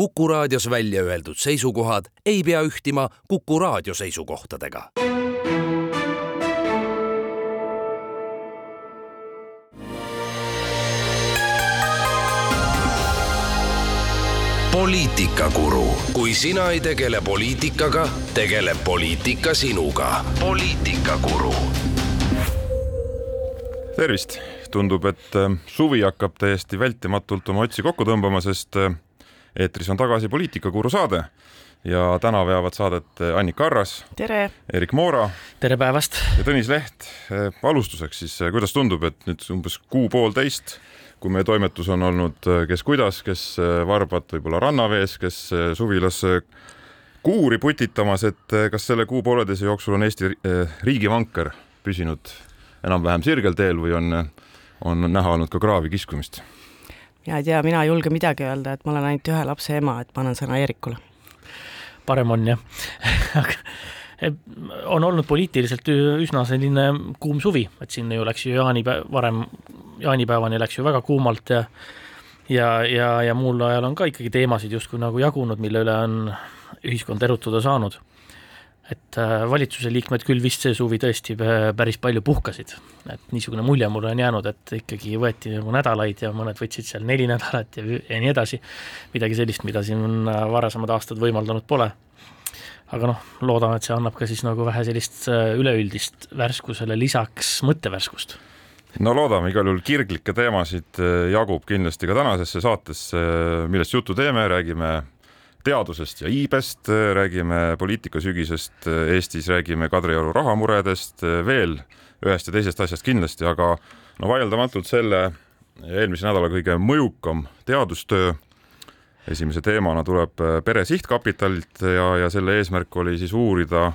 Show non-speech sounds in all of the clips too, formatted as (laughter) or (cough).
Kuku raadios välja öeldud seisukohad ei pea ühtima Kuku raadio seisukohtadega. poliitikakuru, kui sina ei tegele poliitikaga, tegeleb poliitika sinuga. poliitikakuru. tervist, tundub, et äh, suvi hakkab täiesti vältimatult oma otsi kokku tõmbama, sest äh, eetris on tagasi Poliitikakuru saade ja täna veavad saadet äh, Annika Arras. tere! Erik Moora. tere päevast! ja Tõnis Leht. alustuseks siis, kuidas tundub, et nüüd umbes kuu-poolteist kui meie toimetus on olnud kes kuidas, kes varbad võib-olla rannavees, kes suvilas kuuri putitamas, et kas selle kuu-pooleteise jooksul on Eesti riigivanker püsinud enam-vähem sirgel teel või on, on näha olnud ka kraavi kiskumist? Mina ei tea, mina ei julge midagi öelda, et ma olen ainult ühe lapse ema, et ma annan sõna Eerikule. parem on jah on olnud poliitiliselt üsna selline kuum suvi, et siin ju läks ju jaanipäev, varem jaanipäevani läks ju väga kuumalt ja ja, ja, ja muul ajal on ka ikkagi teemasid justkui nagu jagunud, mille üle on ühiskond erutuda saanud et äh, valitsuse liikmed küll vist see suvi tõesti päris palju puhkasid, et niisugune mulje mulle on jäänud, et ikkagi võeti nagu nädalaid ja mõned võtsid seal neli (laughs) nädalat ja, ja nii edasi, midagi sellist, mida siin äh, varasemad aastad võimaldanud pole. aga noh, loodame, et see annab ka siis nagu vähe sellist äh, üleüldist värskusele lisaks mõttevärskust. No loodame, igal juhul kirglikke teemasid jagub kindlasti ka tänasesse saatesse, millest juttu teeme, räägime teadusest ja iibest, räägime poliitikasügisest Eestis, räägime Kadrioru rahamuredest, veel ühest ja teisest asjast kindlasti, aga no vaieldamatult selle eelmise nädala kõige mõjukam teadustöö esimese teemana tuleb Pere Sihtkapitalilt ja, ja selle eesmärk oli siis uurida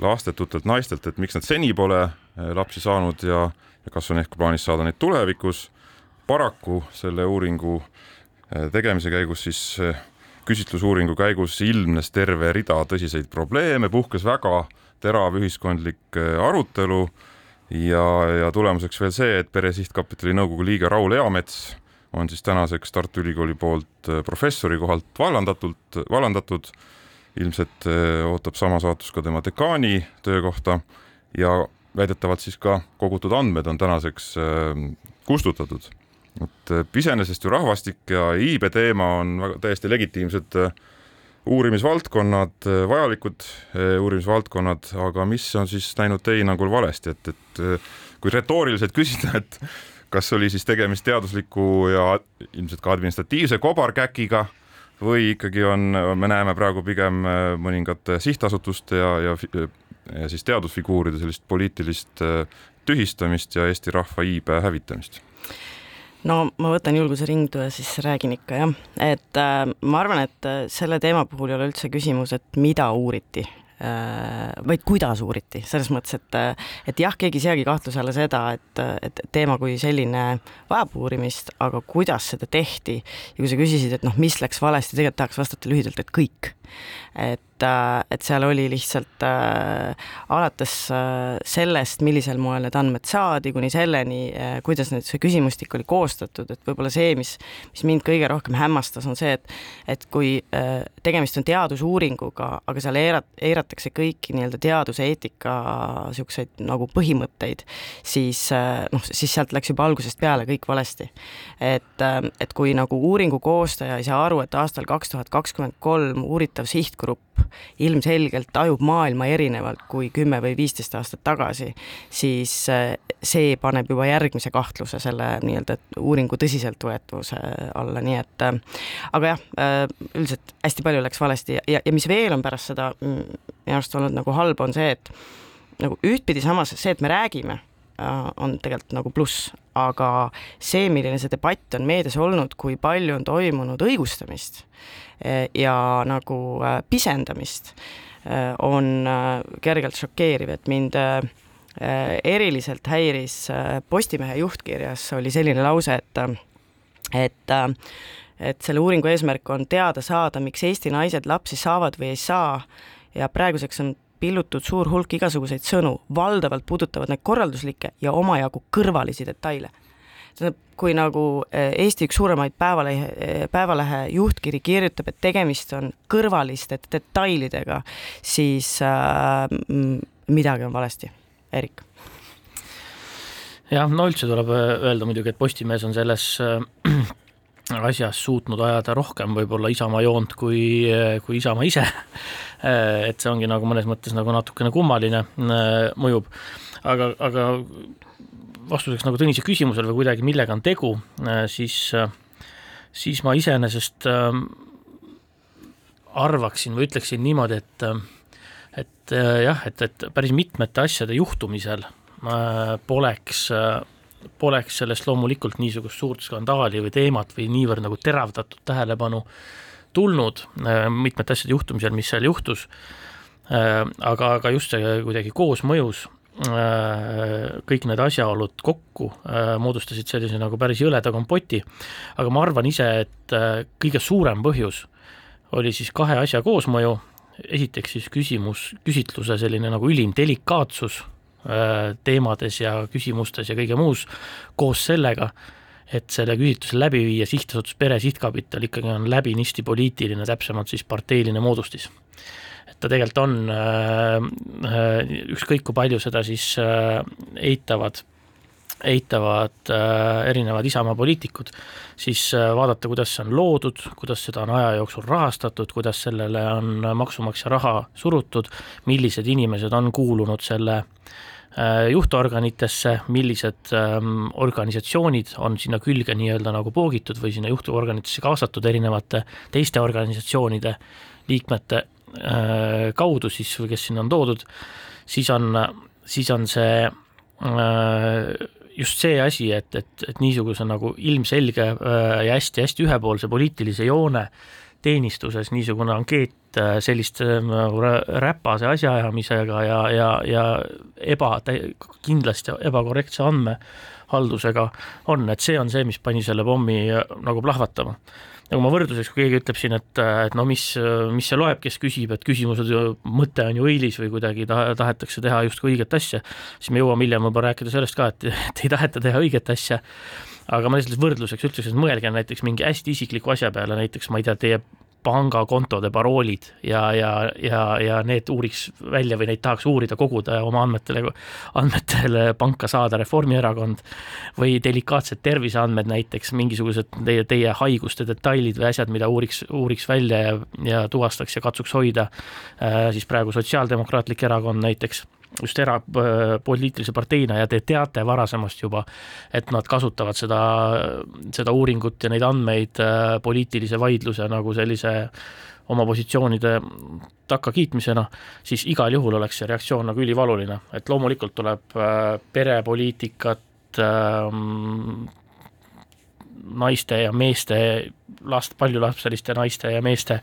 lastetutelt naistelt, et miks nad seni pole lapsi saanud ja, ja kas on ehk plaanis saada neid tulevikus. paraku selle uuringu tegemise käigus siis küsitlusuuringu käigus ilmnes terve rida tõsiseid probleeme, puhkes väga terav ühiskondlik äh, arutelu ja, ja tulemuseks veel see, et Pere Sihtkapitali nõukogu liige Raul Eamets on siis tänaseks Tartu Ülikooli poolt äh, professori kohalt vallandatult, vallandatud. ilmselt äh, ootab sama saatus ka tema dekaani töökohta ja väidetavalt siis ka kogutud andmed on tänaseks kustutatud et äh, iseenesest ju rahvastik ja iibe teema on väga täiesti legitiimsed äh, uurimisvaldkonnad, äh, vajalikud uurimisvaldkonnad, aga mis on siis läinud teie hinnangul valesti, et, et kui retooriliselt küsida, (laughs) et kas oli siis tegemist teadusliku ja ilmselt ka administratiivse kobarkäkiga või ikkagi on, me näeme praegu pigem mõningate sihtasutuste ja, ja, ja siis teadusfiguuride sellist poliitilist tühistamist ja Eesti rahva iibe hävitamist no ma võtan julguse ringdu ja siis räägin ikka jah, et äh, ma arvan, et äh, selle teema puhul ei ole üldse küsimus, et mida uuriti äh,, vaid kuidas uuriti, selles mõttes, et, äh, et jah, keegi ei seagi kahtluse alla seda, et, et teema kui selline vajab uurimist, aga kuidas seda tehti. Ja kui sa küsisid, et noh, mis läks valesti, tegelikult tahaks vastata lühidalt, et kõik et, äh, et seal oli lihtsalt äh, alates äh, sellest, millisel moel need andmed saadi, kuni selleni äh,, kuidas nüüd see küsimustik oli koostatud, et võib-olla see, mis, mis mind kõige rohkem hämmastas, on see, et et kui äh, tegemist on teadusuuringuga, aga seal eirat-, eiratakse kõiki nii-öelda teaduseetika niisuguseid nagu põhimõtteid, siis äh, noh, siis sealt läks juba algusest peale kõik valesti. et, äh, et kui nagu uuringu koostaja ei saa aru, et aastal kaks tuhat kakskümmend kolm uuritav vastav sihtgrupp ilmselgelt tajub maailma erinevalt kui kümme või viisteist aastat tagasi, siis äh, see paneb juba järgmise kahtluse selle nii-öelda uuringu tõsiseltvõetavuse alla, nii et äh, aga jah, äh, üldiselt hästi palju läks valesti ja, ja, mis veel on pärast seda mm, minu arust olnud nagu halb, on see, et nagu ühtpidi samas see, et me räägime on tegelikult nagu pluss, aga see, milline see debatt on meedias olnud, kui palju on toimunud õigustamist eh, ja nagu eh, pisendamist, eh, on kergelt šokeeriv, et mind eriliselt häiris Postimehe juhtkirjas oli selline lause, et et et selle uuringu eesmärk on teada saada, miks Eesti naised lapsi saavad või ei saa ja praeguseks on pillutud suur hulk igasuguseid sõnu, valdavalt puudutavad need korralduslikke ja omajagu kõrvalisi detaile. Tähendab, kui nagu Eesti üks suuremaid päevalehe, Päevalehe juhtkiri kirjutab, et tegemist on kõrvaliste detailidega, siis äh, midagi on valesti. Erik jah, no üldse tuleb öelda muidugi, et Postimees on selles äh, (clears throat) asjas suutnud ajada rohkem võib-olla Isamaa joont kui, kui Isamaa ise. et see ongi nagu mõnes mõttes nagu natukene kummaline mõjub, aga, aga vastuseks nagu Tõnise küsimusele või kuidagi, millega on tegu, siis, siis ma iseenesest ähm, arvaksin või ütleksin niimoodi, et et jah, et, et päris mitmete asjade juhtumisel äh, poleks äh, poleks sellest loomulikult niisugust suurt skandaali või teemat või niivõrd nagu teravdatud tähelepanu tulnud äh, mitmete asjade juhtumisel, mis seal juhtus, äh, aga, aga just see kuidagi koosmõjus äh, kõik need asjaolud kokku moodustasid sellise nagu päris jõleda kompoti, aga ma arvan ise, et kõige suurem põhjus oli siis kahe asja koosmõju, esiteks siis küsimus, küsitluse selline nagu ülim delikaatsus Äh, teemades ja küsimustes ja kõige muus, koos sellega, et selle küsitluse läbi viia sihtasutus Pere Sihtkapital ikkagi on läbinisti poliitiline, täpsemalt siis parteiline moodustis. Ta tegelikult on, äh, äh, ükskõik kui palju seda siis eitavad, eitavad erinevad Isamaa poliitikud, siis vaadata, kuidas see on loodud, kuidas seda on aja jooksul rahastatud, kuidas sellele on maksumaksja raha surutud, millised inimesed on kuulunud selle äh, Äh, juhtorganitesse, millised ähm, organisatsioonid on sinna külge nii-öelda nagu poogitud või sinna juhtorganitesse kaasatud erinevate teiste organisatsioonide liikmete äh, kaudu siis või kes sinna on toodud, siis on, siis on see äh, just see asi, et, et, et niisuguse nagu ilmselge ja hästi-hästi ühepoolse poliitilise joone teenistuses niisugune ankeet äh, selliste äh, nagu räpase asjaajamisega ja, ja, ja eba, kindlasti ebakorrektse andmehaldusega on, et see on see, mis pani selle pommi äh, nagu plahvatama. Nagu ma võrdluseks, kui keegi ütleb siin, et, et no mis, mis see loeb, kes küsib, et küsimused ju, mõte on ju õilis või kuidagi ta, tahetakse teha justkui õiget asja, siis me jõuame hiljem võib-olla rääkida sellest ka, et, (laughs) et ei taheta teha õiget asja aga ma lihtsalt võrdluseks ütleks, et mõelge näiteks mingi hästi isikliku asja peale, näiteks ma ei tea, teie pangakontode paroolid ja, ja, ja, ja need uuriks välja või neid tahaks uurida, koguda oma andmetele, andmetele panka saada Reformierakond või delikaatsed terviseandmed näiteks, mingisugused teie, teie haiguste detailid või asjad, mida uuriks, uuriks välja ja, ja tuvastaks ja katsuks hoida äh, siis praegu Sotsiaaldemokraatlik Erakond näiteks just erapoliitilise parteina ja te teate varasemast juba, et nad kasutavad seda, seda uuringut ja neid andmeid äh, poliitilise vaidluse nagu sellise oma positsioonide takkakiitmisena, siis igal juhul oleks see reaktsioon nagu ülivaluline, et loomulikult tuleb äh, perepoliitikat ähm, naiste ja meeste, last, paljulapseliste naiste ja meeste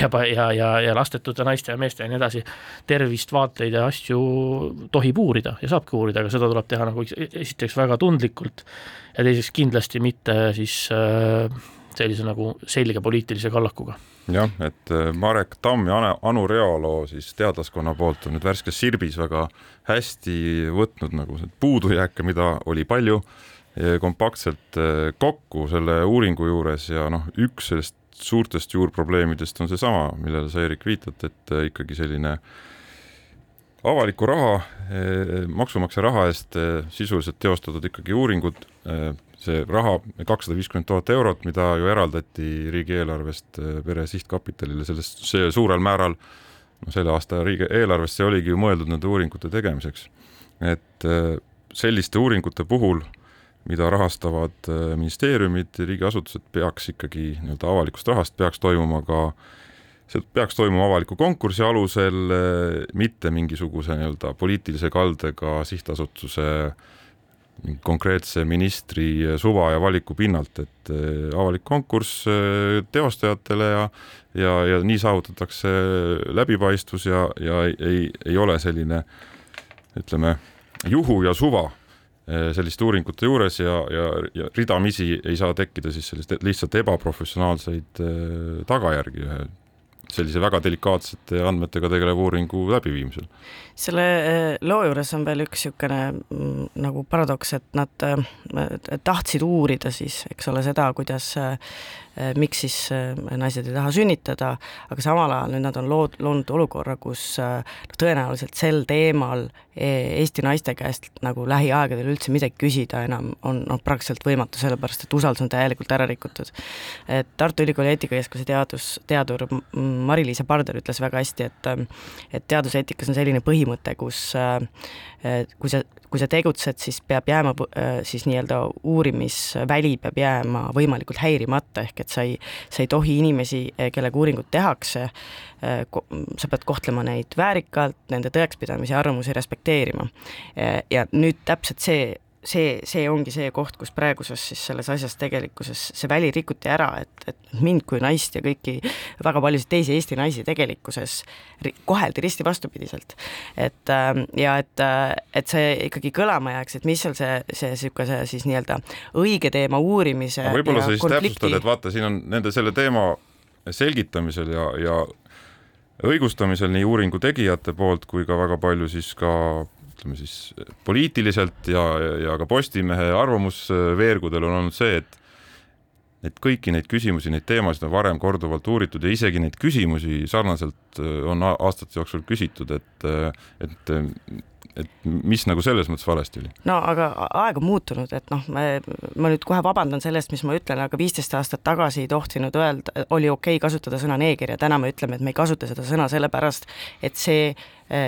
ja, ja, ja, ja lastetute naiste ja meeste ja nii edasi, tervist, vaateid ja asju tohib uurida ja saabki uurida, aga seda tuleb teha nagu esiteks väga tundlikult ja teiseks kindlasti mitte siis äh, sellise nagu selge poliitilise kallakuga. jah, et äh, Marek Tamm ja Anu Realo siis teadlaskonna poolt on nüüd värskes Sirbis väga hästi võtnud nagu puudujääke, mida oli palju kompaktselt äh, kokku selle uuringu juures ja noh, üks sellest suurtest juurprobleemidest on seesama, millele sa, Eerik, viitad, et äh, ikkagi selline avaliku raha, maksumaksja raha eest sisuliselt teostatud ikkagi uuringud, see raha, kakssada viiskümmend tuhat eurot, mida ju eraldati riigieelarvest Pere Sihtkapitalile, sellest, see suurel määral no selle aasta riigieelarvest, see oligi ju mõeldud nende uuringute tegemiseks. et selliste uuringute puhul mida rahastavad äh, ministeeriumid, riigiasutused, peaks ikkagi nii-öelda avalikust rahast peaks toimuma ka, see peaks toimuma avaliku konkursi alusel, äh, mitte mingisuguse nii-öelda poliitilise kaldega sihtasutuse konkreetse ministri suva ja valiku pinnalt, et äh, avalik konkurss teostajatele ja ja, ja nii saavutatakse läbipaistvus ja, ja ei, ei, ole selline ütleme, juhu ja suva selliste uuringute juures ja, ja, ja ridamisi ei saa tekkida siis sellist lihtsalt ebaprofessionaalseid eh, tagajärgi ühe sellise väga delikaatsete andmetega tegeleva uuringu läbiviimisel. selle loo juures on veel üks niisugune mm, nagu paradoks, et nad tahtsid uurida siis, eks ole, seda, kuidas miks siis äh, naised ei taha sünnitada, aga samal ajal nüüd nad on lood, loonud olukorra, kus äh, tõenäoliselt sel teemal e, Eesti naiste käest nagu lähiaegadel üldse midagi küsida enam on noh, praktiliselt võimatu, sellepärast et usaldus on täielikult ära rikutud. et Tartu Ülikooli eetikakeskuse teadus, teadur Mari-Liisa Parder ütles väga hästi, et et teaduseetikas on selline põhimõte, kus kui sa kui sa tegutsed, siis peab jääma äh, siis nii-öelda uurimisväli peab jääma võimalikult häirimata, ehk et sa ei, sa ei tohi inimesi, äh, kellega uuringut tehakse, äh, sa pead kohtlema neid väärikalt, nende tõekspidamisi ja arvamusi respekteerima. ja nüüd täpselt see see, see ongi see koht, kus praeguses siis selles asjas tegelikkuses see väli rikuti ära, et, et mind kui naist ja kõiki väga paljusid teisi Eesti naisi tegelikkuses koheldi risti vastupidiselt. et ähm, ja et, äh, et see ikkagi kõlama jääks, et mis seal see, see niisuguse siis nii-öelda õige teema uurimise võib-olla sa siis konflikti... täpsustad, et vaata, siin on nende selle teema selgitamisel ja, ja õigustamisel nii uuringu tegijate poolt kui ka väga palju siis ka ütleme siis poliitiliselt ja, ja ka Postimehe arvamusveergudel on olnud see, et et kõiki neid küsimusi, neid teemasid on varem korduvalt uuritud ja isegi neid küsimusi sarnaselt on aastate jooksul küsitud, et, et et mis nagu selles mõttes valesti oli? no aga aeg on muutunud, et noh, ma nüüd kohe vabandan sellest, mis ma ütlen, aga viisteist aastat tagasi ei tohtinud öelda, oli okei okay kasutada sõna neeger ja täna me ütleme, et me ei kasuta seda sõna sellepärast, et see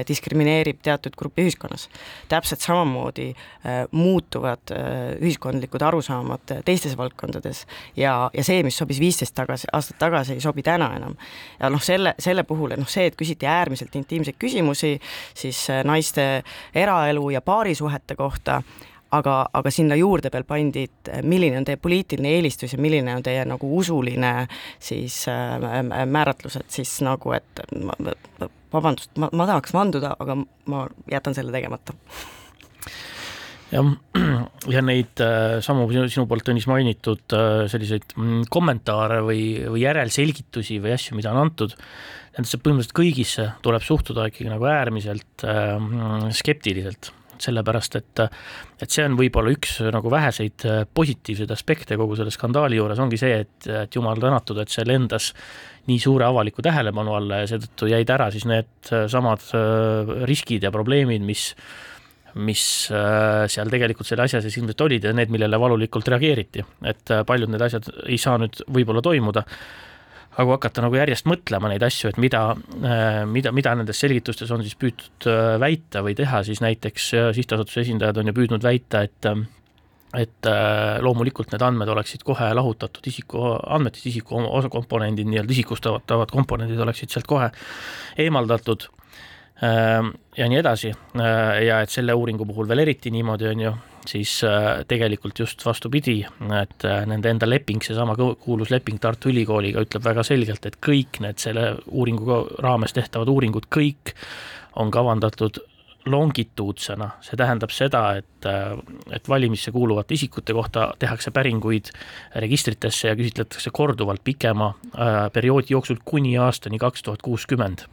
diskrimineerib teatud gruppi ühiskonnas. täpselt samamoodi äh, muutuvad äh, ühiskondlikud arusaamad teistes valdkondades ja, ja see, mis sobis viisteist tagasi, aastat tagasi, ei sobi täna enam. ja noh, selle, selle puhul, noh, see, et küsiti äärmiselt intiimseid küsimusi, siis äh, naiste eraelu ja paarisuhete kohta, aga, aga sinna juurde veel pandi, et milline on teie poliitiline eelistus ja milline on teie nagu usuline siis äh, määratlus, et siis nagu, et ma, vabandust, ma, ma tahaks vanduda, aga ma jätan selle tegemata? Jah, ja neid äh, samu sinu poolt, Tõnis, mainitud äh, selliseid mm, kommentaare või, või järelselgitusi või asju, mida on antud, nendesse põhimõtteliselt kõigisse tuleb suhtuda ikkagi nagu äärmiselt äh, skeptiliselt, sellepärast et, et see on võib-olla üks nagu väheseid äh, positiivseid aspekte kogu selle skandaali juures, ongi see, et, et jumal tänatud, et see lendas nii suure avaliku tähelepanu alla ja seetõttu jäid ära siis need äh, samad äh, riskid ja probleemid, mis mis seal tegelikult selle asja sees ilmselt olid ja need, millele valulikult reageeriti, et paljud need asjad ei saa nüüd võib-olla toimuda aga kui hakata nagu järjest mõtlema neid asju, et mida, äh, mida, mida nendes selgitustes on siis püütud äh, väita või teha, siis näiteks äh, sihtasutuse esindajad on ju püüdnud väita, et et loomulikult need andmed oleksid kohe lahutatud isiku andmetest, isiku osakomponendid, nii-öelda isikustatavad komponendid oleksid sealt kohe eemaldatud ja nii edasi. Ja et selle uuringu puhul veel eriti niimoodi on ju, siis äh, tegelikult just vastupidi, et äh, nende enda leping, seesama kuulus leping Tartu Ülikooliga ütleb väga selgelt, et kõik need selle uuringu raames tehtavad uuringud, kõik on kavandatud longituudsena, see tähendab seda, et, äh, et valimisse kuuluvate isikute kohta tehakse päringuid registritesse ja küsitletakse korduvalt pikema perioodi jooksul kuni aastani kaks tuhat kuuskümmend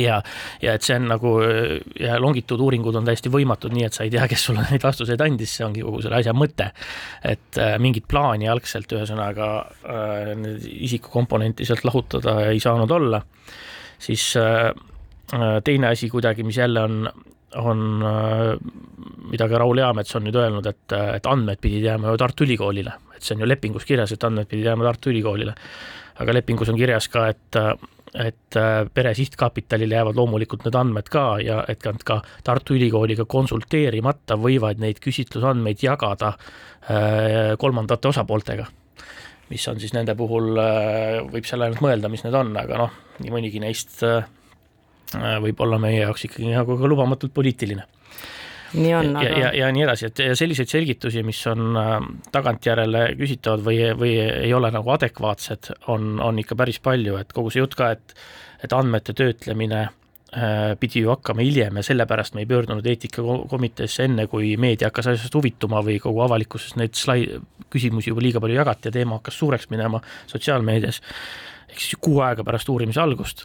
ja, ja et see on nagu ja longituuduuringud on täiesti võimatud, nii et sa ei tea, kes sulle neid vastuseid andis, see ongi kogu selle asja mõte. et äh, mingit plaani algselt ühesõnaga äh, isikukomponenti sealt lahutada ei saanud olla, siis äh, äh, teine asi kuidagi, mis jälle on, on äh, mida ka Raul Eamets on nüüd öelnud, et, et andmed pidid jääma ju Tartu Ülikoolile, et see on ju lepingus kirjas, et andmed pidid jääma Tartu Ülikoolile. aga lepingus on kirjas ka, et et äh, pere sihtkapitalile jäävad loomulikult need andmed ka ja et nad ka Tartu Ülikooliga konsulteerimata võivad neid küsitlusandmeid jagada äh, kolmandate osapooltega. mis on siis nende puhul, äh, võib seal ainult mõelda, mis need on, aga noh, nii mõnigi neist võib olla meie jaoks ikkagi nagu ka lubamatult poliitiline nii on, aga ja, ja, ja nii edasi, et selliseid selgitusi, mis on äh, tagantjärele küsitavad või, või ei ole nagu adekvaatsed, on, on ikka päris palju, et kogu see jutt ka, et et andmete töötlemine äh, pidi ju hakkama hiljem ja sellepärast me ei pöördunud eetikakomiteesse enne, kui meedia hakkas asjast huvituma või kogu avalikkuses neid slai-, küsimusi juba liiga palju jagati ja teema hakkas suureks minema sotsiaalmeedias. Kuu aega pärast uurimise algust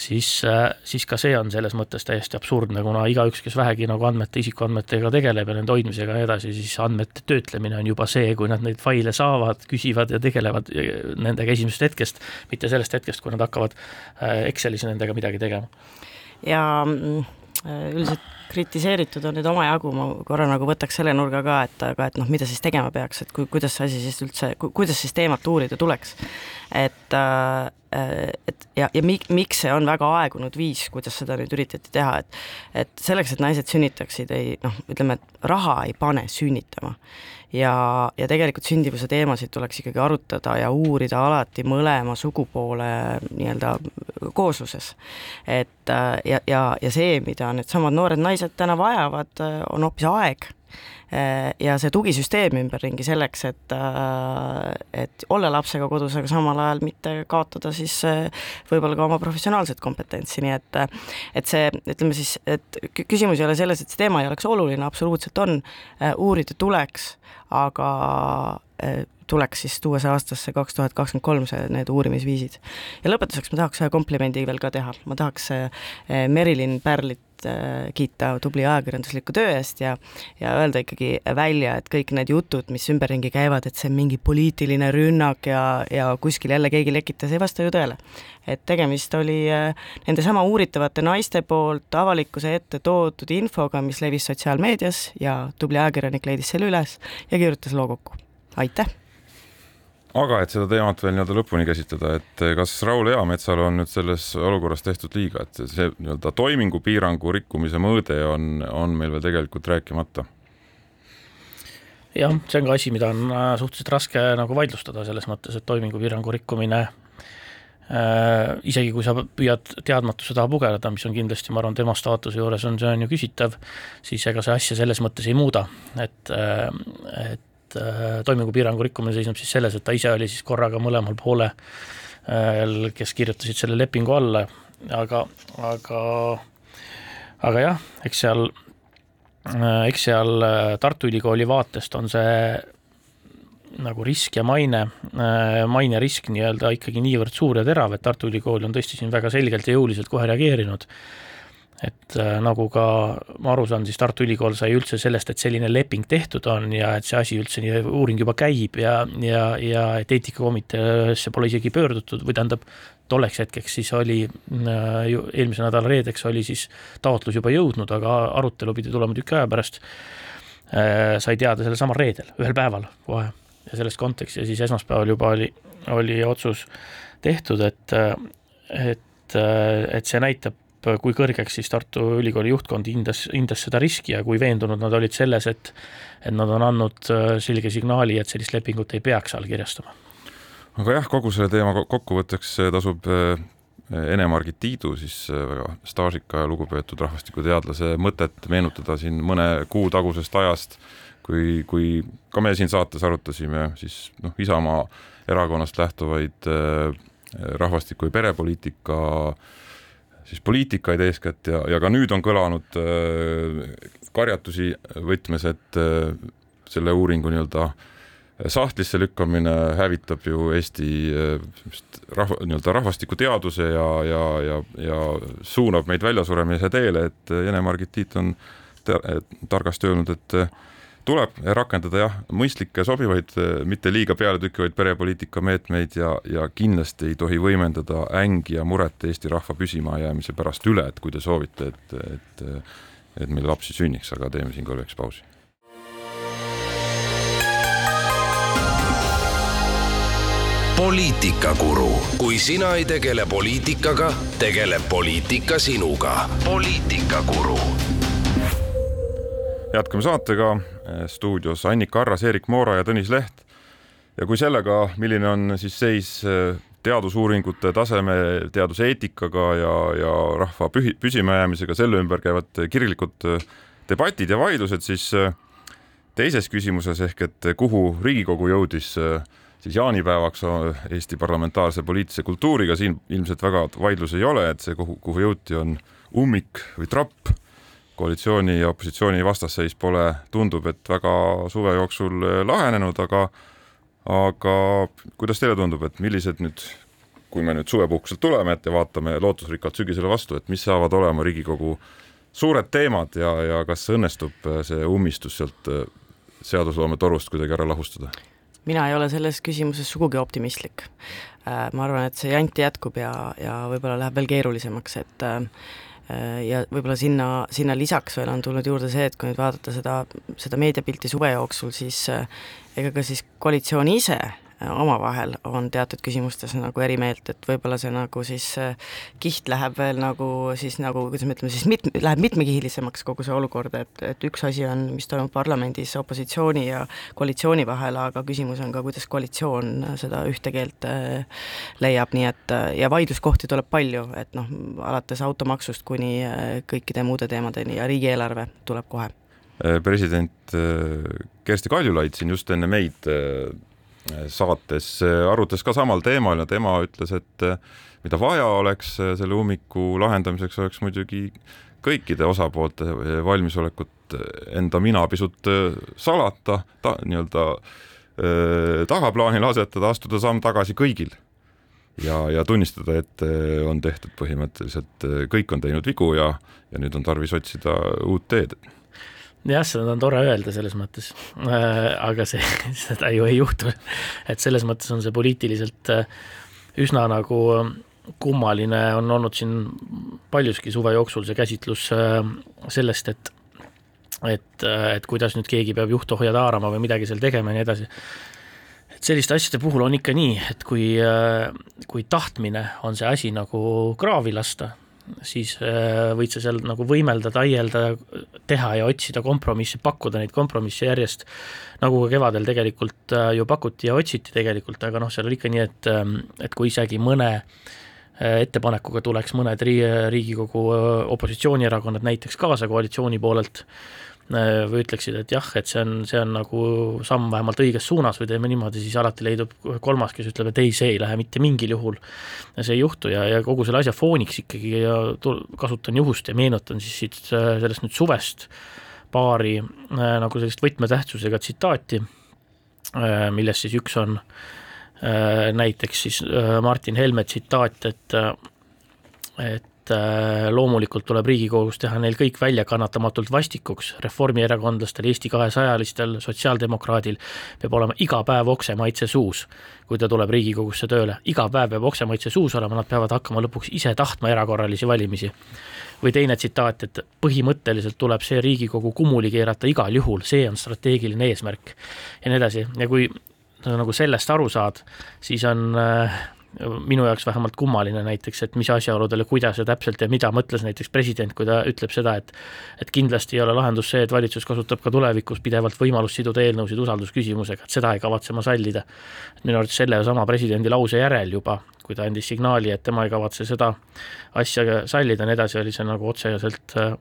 siis, äh, siis ka see on selles mõttes täiesti absurdne, kuna igaüks, kes vähegi nagu andmete, isikuandmetega tegeleb ja nende hoidmisega ja nii edasi, siis andmete töötlemine on juba see, kui nad neid faile saavad, küsivad ja tegelevad nendega esimesest hetkest, mitte sellest hetkest, kui nad hakkavad äh, Excelis nendega midagi tegema. ja mm, üldiselt kritiseeritud on nüüd omajagu, ma korra nagu võtaks selle nurga ka, et aga et noh, mida siis tegema peaks, et kui, kuidas see asi siis üldse, kuidas siis teemat uurida tuleks. et Äh, et ja, ja mi-, miks see on väga aegunud viis, kuidas seda nüüd üritati teha, et et selleks, et naised sünnitaksid, ei noh, ütleme, et raha ei pane sünnitama. Ja, ja tegelikult sündivuse teemasid tuleks ikkagi arutada ja uurida alati mõlema sugupoole nii-öelda koosluses. et äh, ja, ja, ja see, mida needsamad noored naised täna vajavad, on hoopis aeg Äh, ja see tugisüsteem ümberringi selleks, et, äh, et olla lapsega kodus, aga samal ajal mitte kaotada siis äh, võib-olla ka oma professionaalset kompetentsi, nii et et see, ütleme siis, et küsimus ei ole selles, et see teema ei oleks oluline, absoluutselt on, uurida tuleks, aga tuleks siis tuua see aastasse kaks tuhat kakskümmend kolm, see, need uurimisviisid. ja lõpetuseks ma tahaks ühe komplimendi veel ka teha, ma tahaks Merilin Pärlit Äh, kiita tubli ajakirjandusliku töö eest ja ja öelda ikkagi välja, et kõik need jutud, mis ümberringi käivad, et see on mingi poliitiline rünnak ja, ja kuskil jälle keegi lekitas, ei vasta ju tõele. et tegemist oli äh, nendesama uuritavate naiste poolt avalikkuse ette toodud infoga, mis levis sotsiaalmeedias ja tubli ajakirjanik leidis selle üles ja kirjutas loo kokku. aitäh! Aga et seda teemat veel nii-öelda lõpuni käsitleda, et kas Raul Eametsal on nüüd selles olukorras tehtud liiga, et see nii-öelda toimingupiirangu rikkumise mõõde on, on meil veel tegelikult rääkimata? jah, see on ka asi, mida on äh, suhteliselt raske nagu vaidlustada selles mõttes, et toimingupiirangu rikkumine äh, isegi kui sa püüad teadmatuse taha pugeda, mis on kindlasti, ma arvan, tema staatuse juures on, see on ju küsitav, siis ega see asja selles mõttes ei muuda, et, äh, et et äh, toimingupiirangu rikkumine seisneb siis selles, et ta ise oli siis korraga mõlemal poolel, äh, kes kirjutasid selle lepingu alla, aga, aga, aga jah, eks seal, äh, eks seal Tartu Ülikooli vaatest on see nagu risk ja maine, mainerisk nii-öelda ikkagi niivõrd suur ja terav, et Tartu Ülikool on tõesti siin väga selgelt ja jõuliselt kohe reageerinud et äh, nagu ka ma aru saan, siis Tartu Ülikool sai üldse sellest, et selline leping tehtud on ja et see asi üldse nii, uuring juba käib ja, ja, ja et eetikakomiteesse pole isegi pöördutud või tähendab, tolleks hetkeks siis oli äh, eelmise nädala reedeks oli siis taotlus juba jõudnud, aga arutelu pidi tulema tüki aja pärast äh,. sai teada sellel samal reedel, ühel päeval kohe ja selles kontekstis ja siis esmaspäeval juba oli, oli otsus tehtud, et, et, et see näitab kui kõrgeks siis Tartu Ülikooli juhtkond hindas, hindas seda riski ja kui veendunud nad olid selles, et et nad on andnud äh, selge signaali, et sellist lepingut ei peaks allkirjastama. aga jah, kogu selle teema kokkuvõtteks äh, tasub äh, Ene-Margit Tiidu, siis väga staažika ja lugupeetud rahvastikuteadlase mõtet meenutada siin mõne kuu tagusest ajast, kui, kui ka me siin saates arutasime siis noh, Isamaa erakonnast lähtuvaid rahvastiku- ja perepoliitika äh, siis poliitikaid eeskätt ja, ja ka nüüd on kõlanud äh, karjatusi võtmes, et äh, selle uuringu nii-öelda sahtlisse lükkamine hävitab ju Eesti äh, rahva, nii-öelda rahvastikuteaduse ja, ja, ja, ja suunab meid väljasuremise teele, et Ene-Margit Tiit on targasti öelnud, et tuleb rakendada jah, mõistlikke, sobivaid, mitte liiga pealetükkivaid perepoliitika meetmeid ja, ja kindlasti ei tohi võimendada ängi ja muret Eesti rahva püsimajäämise pärast üle, et kui te soovite, et, et, et meil lapsi sünniks, aga teeme siin korraks pausi. poliitikakuru, kui sina ei tegele poliitikaga, tegeleb poliitika sinuga. poliitikakuru jätkame saatega. Stuudios Annika Arras, Erik Moora ja Tõnis Leht. ja kui sellega, milline on siis seis eh, teadusuuringute taseme, teaduseetikaga ja, ja rahva pühi, püsimajäämisega, selle ümber käivad kirglikud eh, debatid ja vaidlused, siis teises küsimuses ehk et kuhu Riigikogu jõudis siis jaanipäevaks Eesti parlamentaarse poliitilise kultuuriga, siin ilmselt väga vaidlusi ei ole, et see, kuhu, kuhu jõuti, on ummik või trapp koalitsiooni ja opositsiooni vastasseis pole, tundub, et väga suve jooksul eh, lahenenud, aga aga kuidas teile tundub, et millised nüüd kui me nüüd suvepuhkuselt tuleme, et ja vaatame lootusrikkalt sügisele vastu, et mis saavad olema Riigikogu suured teemad ja, ja kas õnnestub see ummistus sealt seadusloome torust kuidagi ära lahustada? mina ei ole selles küsimuses sugugi optimistlik. ma arvan, et see jant jätkub ja, ja võib-olla läheb veel keerulisemaks, et ja võib-olla sinna, sinna lisaks veel on tulnud juurde see, et kui nüüd vaadata seda, seda meediapilti suve jooksul, siis ega ka siis koalitsioon ise omavahel on teatud küsimustes nagu eri meelt, et võib-olla see nagu siis äh, kiht läheb veel nagu siis nagu, kuidas me ütleme siis mit-, läheb mitmekihilisemaks kogu see olukord, et, et üks asi on, mis toimub parlamendis opositsiooni ja koalitsiooni vahel, aga küsimus on ka, kuidas koalitsioon seda ühte keelt äh, leiab, nii et äh, ja vaidluskohti tuleb palju, et noh, alates automaksust kuni kõikide muude teemadeni ja riigieelarve tuleb kohe. President Kersti Kaljulaid siin just enne meid saates arutas ka samal teemal ja tema ütles, et eh, mida vaja oleks eh, selle ummiku lahendamiseks, oleks muidugi kõikide osapoolte valmisolekut enda mina pisut salata ta,, nii-öelda tagaplaanile asetada, astuda samm tagasi kõigil. Ja, ja tunnistada, et on tehtud põhimõtteliselt, kõik on teinud vigu ja, ja nüüd on tarvis otsida uut teed jah, seda on tore öelda selles mõttes äh,, aga see, (laughs) seda ju ei juhtu. et selles mõttes on see poliitiliselt äh, üsna nagu äh, kummaline on olnud siin paljuski suve jooksul see käsitlus sellest, et et, et kuidas nüüd keegi peab juhtohjad haarama või midagi seal tegema ja nii edasi. et selliste asjade puhul on ikka nii, et kui, kui tahtmine on see asi nagu kraavi lasta, siis äh, võid sa seal nagu võimelda, taielda, teha ja otsida kompromisse, pakkuda neid kompromisse järjest, nagu ka kevadel tegelikult äh, ju pakuti ja otsiti tegelikult, aga noh, seal oli ikka nii, et, ähm, et kui isegi mõne äh, ettepanekuga tuleks mõned Riigikogu opositsioonierakonnad näiteks kaasa koalitsiooni poolelt, või ütleksid, et jah, et see on, see on nagu samm vähemalt õiges suunas või teeme niimoodi, siis alati leidub kolmas, kes ütleb, et ei, see ei lähe mitte mingil juhul. see ei juhtu ja, ja kogu selle asja fooniks ikkagi ja kasutan juhust ja meenutan siis siit äh, sellest nüüd suvest paari äh, nagu sellist võtmetähtsusega tsitaati, millest siis üks on näiteks siis Martin Helme tsitaat, et et et äh, loomulikult tuleb Riigikogus teha neil kõik väljakannatamatult vastikuks, reformierakondlastel, Eesti kahesajalistel, sotsiaaldemokraadil peab olema iga päev oksemaitse suus, kui ta tuleb Riigikogusse tööle, iga päev peab oksemaitse suus olema, nad peavad hakkama lõpuks ise tahtma erakorralisi valimisi. või teine tsitaat, et põhimõtteliselt tuleb see Riigikogu kummuli keerata igal juhul, see on strateegiline eesmärk. Ja nii edasi. Ja kui nagu sellest aru saad, siis on äh, minu jaoks vähemalt kummaline näiteks, et mis asjaoludele, kuidas ja täpselt ja mida mõtles näiteks president, kui ta ütleb seda, et et kindlasti ei ole lahendus see, et valitsus kasutab ka tulevikus pidevalt võimalust siduda eelnõusid usaldusküsimusega, et seda ei kavatse ma sallida. minu arvates sellesama presidendi lause järel juba, kui ta andis signaali, et tema ei kavatse seda asja sallida ja nii edasi, oli see nagu otseselt, äh,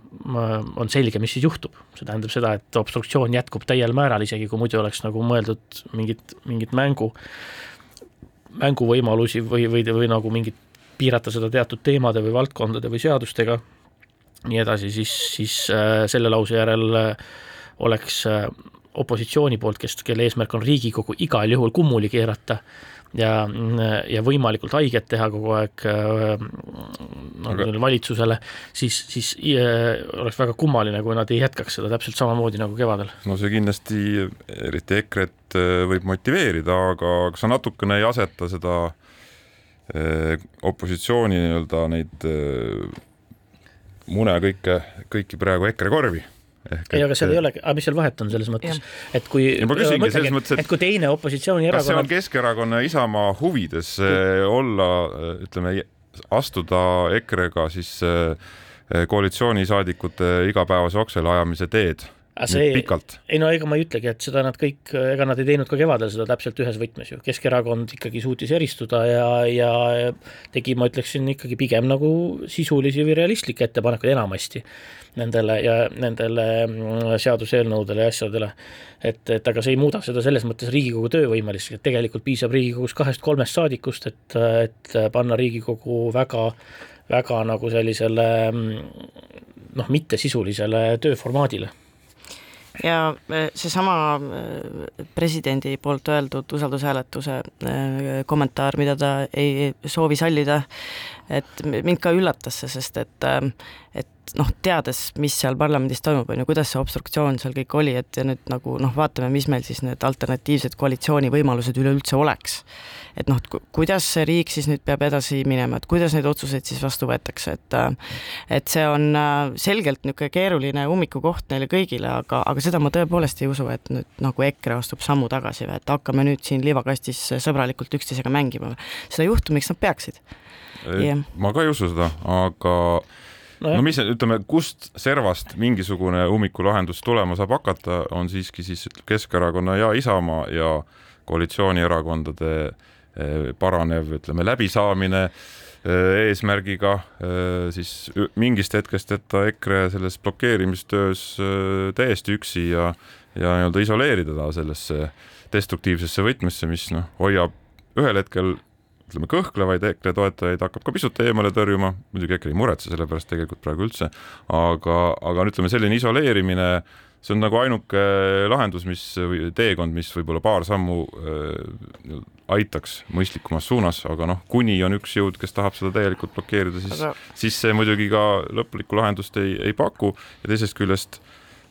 on selge, mis siis juhtub. see tähendab seda, et obstruktsioon jätkub täiel määral, isegi kui muidu oleks nagu mõeldud mingit, mingit mängu mänguvõimalusi või, või, või nagu mingit, piirata seda teatud teemade või valdkondade või seadustega, nii edasi, siis, siis äh, selle lause järel äh, oleks äh, opositsiooni poolt, kes, kelle eesmärk on Riigikogu igal juhul kummuli keerata ja, ja võimalikult haiget teha kogu aeg äh, nagu Aga... valitsusele, siis, siis äh, oleks väga kummaline, kui nad ei jätkaks seda täpselt samamoodi nagu kevadel. no see kindlasti, eriti EKRE-t äh, võib motiveerida, aga kas sa natukene ei aseta seda opositsiooni nii-öelda neid mune kõike, kõiki praegu EKRE korvi Ehk ei, aga seal ei ole, aga mis seal vahet on selles mõttes, et kui ma küsingi selles mõttes, et, kui teine opositsioonierakonna kas see on Keskerakonna ja Isamaa huvides eh, olla, eh, ütleme, astuda EKRE-ga siis eh, koalitsioonisaadikute igapäevase oksele ajamise teed see, pikalt. ei no ega ma ei ütlegi, et seda nad kõik, ega nad ei teinud ka kevadel seda täpselt ühes võtmes ju, Keskerakond ikkagi suutis eristuda ja, ja tegi, ma ütleksin ikkagi pigem nagu sisulisi või realistlikke ettepanekuid enamasti nendele ja nendele mm, seaduseelnõudele ja asjadele. et, et aga see ei muuda seda selles mõttes Riigikogu töövõimeliseks, et tegelikult piisab Riigikogus kahest-kolmest saadikust, et, et panna Riigikogu väga, väga nagu sellisele mm, noh, mittesisulisele tööformaadile ja äh, seesama äh, presidendi poolt öeldud usaldushääletuse äh, kommentaar, mida ta ei soovi sallida, et mind ka üllatas see, sest et, et noh, teades, mis seal parlamendis toimub, on ju, kuidas see obstruktsioon seal kõik oli, et ja nüüd nagu noh, vaatame, mis meil siis need alternatiivsed koalitsiooni võimalused üleüldse oleks. et noh, kuidas see riik siis nüüd peab edasi minema, et kuidas neid otsuseid siis vastu võetakse, et et see on selgelt niisugune keeruline ummikukoht neile kõigile, aga, aga seda ma tõepoolest ei usu, et nüüd nagu EKRE astub sammu tagasi või et hakkame nüüd siin liivakastis sõbralikult üksteisega mängima. seda ei juhtu, miks nad peaksid yeah.. ma ka ei usu seda, aga no, no mis, ütleme, kust servast mingisugune ummikulahendus tulema saab hakata, on siiski siis Keskerakonna ja Isamaa ja koalitsioonierakondade eh, paranev, ütleme, läbisaamine eh, eesmärgiga eh, siis mingist hetkest jätta EKRE selles blokeerimistöös täiesti üksi ja, ja nii-öelda isoleerida ta sellesse destruktiivsesse võtmesse, mis noh, hoiab ühel hetkel ütleme, kõhklevaid EKRE toetajaid hakkab ka pisut eemale tõrjuma, muidugi EKRE ei muretse selle pärast tegelikult praegu üldse, aga, aga ütleme, selline isoleerimine, see on nagu ainuke lahendus, mis või teekond, mis võib-olla paar sammu äh, aitaks mõistlikumas suunas, aga noh, kuni on üks jõud, kes tahab seda täielikult blokeerida, siis aga..., siis see muidugi ka lõplikku lahendust ei, ei paku. Ja teisest küljest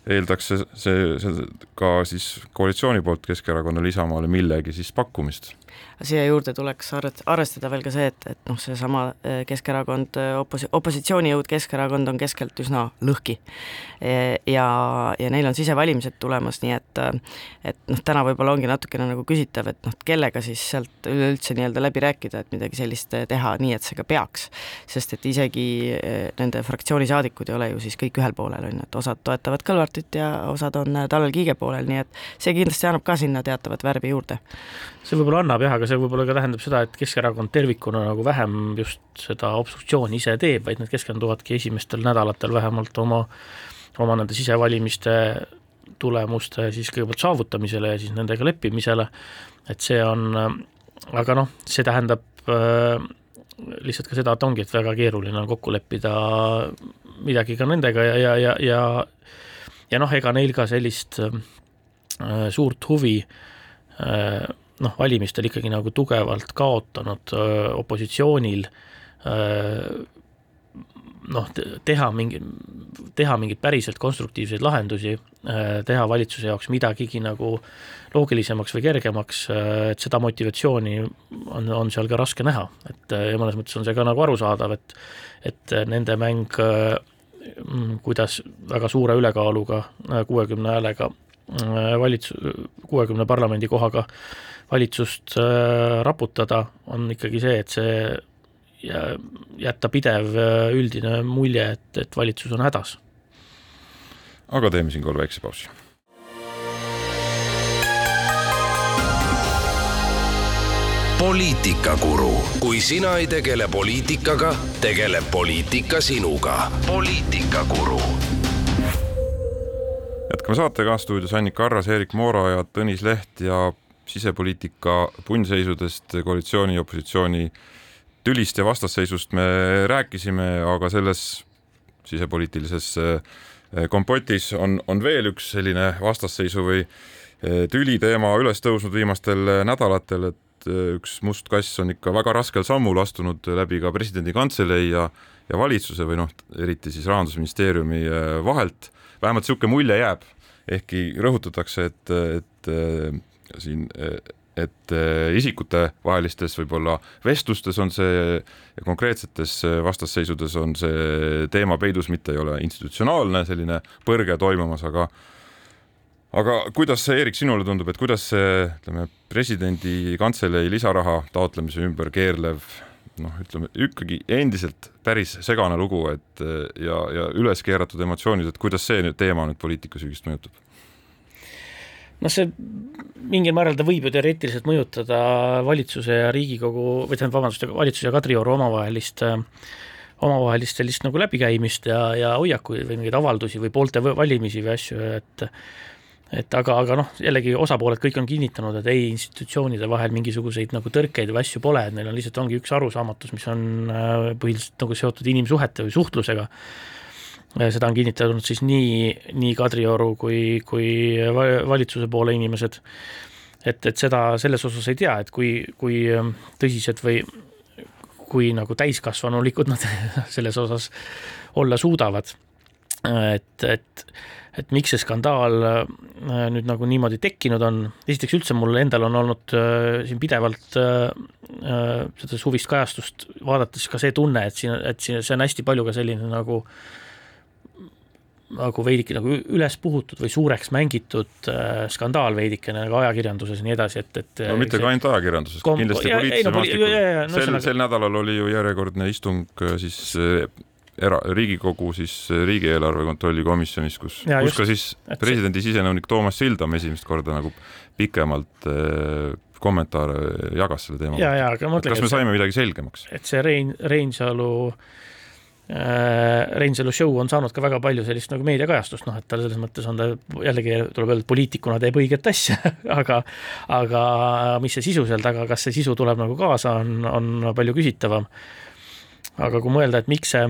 eeldaks see, see, see ka siis koalitsiooni poolt Keskerakonnale, Isamaale millegi siis pakkumist siia juurde tuleks arvestada veel ka see, et, et noh, seesama äh, Keskerakond, äh, oposi-, opositsioonijõud Keskerakond on keskelt üsna lõhki. Ja, ja neil on sisevalimised tulemas, nii et et noh, täna võib-olla ongi natukene nagu küsitav, et noh, kellega siis sealt üleüldse nii-öelda läbi rääkida, et midagi sellist teha, nii et see ka peaks. sest et isegi äh, nende fraktsiooni saadikud ei ole ju siis kõik ühel poolel, on ju, et osad toetavad Kõlvartit ja osad on Tanel Kiige poolel, nii et see kindlasti annab ka sinna teatavat värvi juurde. see võib-olla annab jah, aga see võib-olla ka tähendab seda, et Keskerakond tervikuna nagu vähem just seda obstruktsiooni ise teeb, vaid nad keskenduvadki esimestel nädalatel vähemalt oma, oma nende sisevalimiste tulemuste siis kõigepealt saavutamisele ja siis nendega leppimisele, et see on, aga noh, see tähendab äh, lihtsalt ka seda, et ongi, et väga keeruline on kokku leppida midagi ka nendega ja, ja, ja, ja ja noh, ega neil ka sellist äh, suurt huvi äh, noh, valimistel ikkagi nagu tugevalt kaotanud öö, opositsioonil öö, noh, teha mingi, teha mingeid päriselt konstruktiivseid lahendusi, teha valitsuse jaoks midagigi nagu loogilisemaks või kergemaks, et seda motivatsiooni on, on seal ka raske näha, et ja mõnes mõttes on see ka nagu arusaadav, et et nende mäng, kuidas väga suure ülekaaluga, kuuekümne häälega valitsus, kuuekümne parlamendikohaga valitsust äh, raputada, on ikkagi see, et see jätta pidev äh, üldine mulje, et, et valitsus on hädas. aga teeme siinkohal väikse pausi. poliitikakuru, kui sina ei tegele poliitikaga, tegeleb poliitika sinuga. poliitikakuru jätkame saatega stuudios Annika Arras, Eerik Moora ja Tõnis Leht ja sisepoliitika punnseisudest, koalitsiooni ja opositsiooni tülist ja vastasseisust me rääkisime, aga selles sisepoliitilises eh, kompotis on, on veel üks selline vastasseisu või eh, tüli teema üles tõusnud viimastel nädalatel, et eh, üks must kass on ikka väga raskel sammul astunud läbi ka presidendi kantselei ja, ja valitsuse või noh, eriti siis rahandusministeeriumi vahelt. vähemalt niisugune mulje jääb, ehkki rõhutatakse, et, et siin et eh, isikutevahelistes võib-olla vestlustes on see ja konkreetsetes eh, vastasseisudes on see teema peidus, mitte ei ole institutsionaalne selline põrge toimumas, aga aga kuidas see, Eerik, sinule tundub, et kuidas see, ütleme, presidendi kantselei lisaraha taotlemise ümber keerlev noh, ütleme ikkagi endiselt päris segane lugu, et eh, ja, ja üles keeratud emotsioonid, et kuidas see nüüd teema nüüd poliitikasügist mõjutab? Noh, see mingil määral ta võib ju teoreetiliselt mõjutada valitsuse ja Riigikogu, või tähendab, vabandust, valitsuse ja Kadrioru omavahelist omavahelist sellist nagu läbikäimist ja, ja hoiakuid või mingeid avaldusi või poolte valimisi või asju, et et aga, aga noh, jällegi osapooled kõik on kinnitanud, et ei, institutsioonide vahel mingisuguseid nagu tõrkeid või asju pole, et neil on lihtsalt, ongi üks arusaamatus, mis on äh, põhiliselt nagu seotud inimsuhete või suhtlusega seda on kinnitanud siis nii, nii Kadrioru kui, kui valitsuse poole inimesed. et, et seda selles osas ei tea, et kui, kui tõsised või kui nagu täiskasvanulikud nad (laughs) selles osas olla suudavad. et, et, et miks see skandaal äh, nüüd nagu niimoodi tekkinud on, esiteks üldse mul endal on olnud äh, siin pidevalt äh, seda suvist kajastust vaadates ka see tunne, et siin, et siin see on hästi palju ka selline nagu nagu veidike nagu üles puhutud või suureks mängitud äh, skandaal veidikene nagu ajakirjanduses ja nii edasi, et, et no mitte ka ainult ajakirjanduses, kindlasti poliitilise maastikul. sel, sel nädalal oli ju järjekordne istung siis era-, Riigikogu siis riigieelarve kontrolli komisjonis, kus, kus ka siis presidendi sisenõunik Toomas Sildam esimest korda nagu pikemalt äh, kommentaare jagas selle teema kas me saime midagi selgemaks? et see Rein, Reinsalu äh, Reinsalu show on saanud ka väga palju sellist nagu meediakajastust, noh et tal selles mõttes on ta jällegi tuleb öelda, poliitikuna teeb õiget asja (laughs) aga, aga mis see sisu seal taga, kas see sisu tuleb nagu kaasa, on, on palju küsitavam. aga kui mõelda, et miks see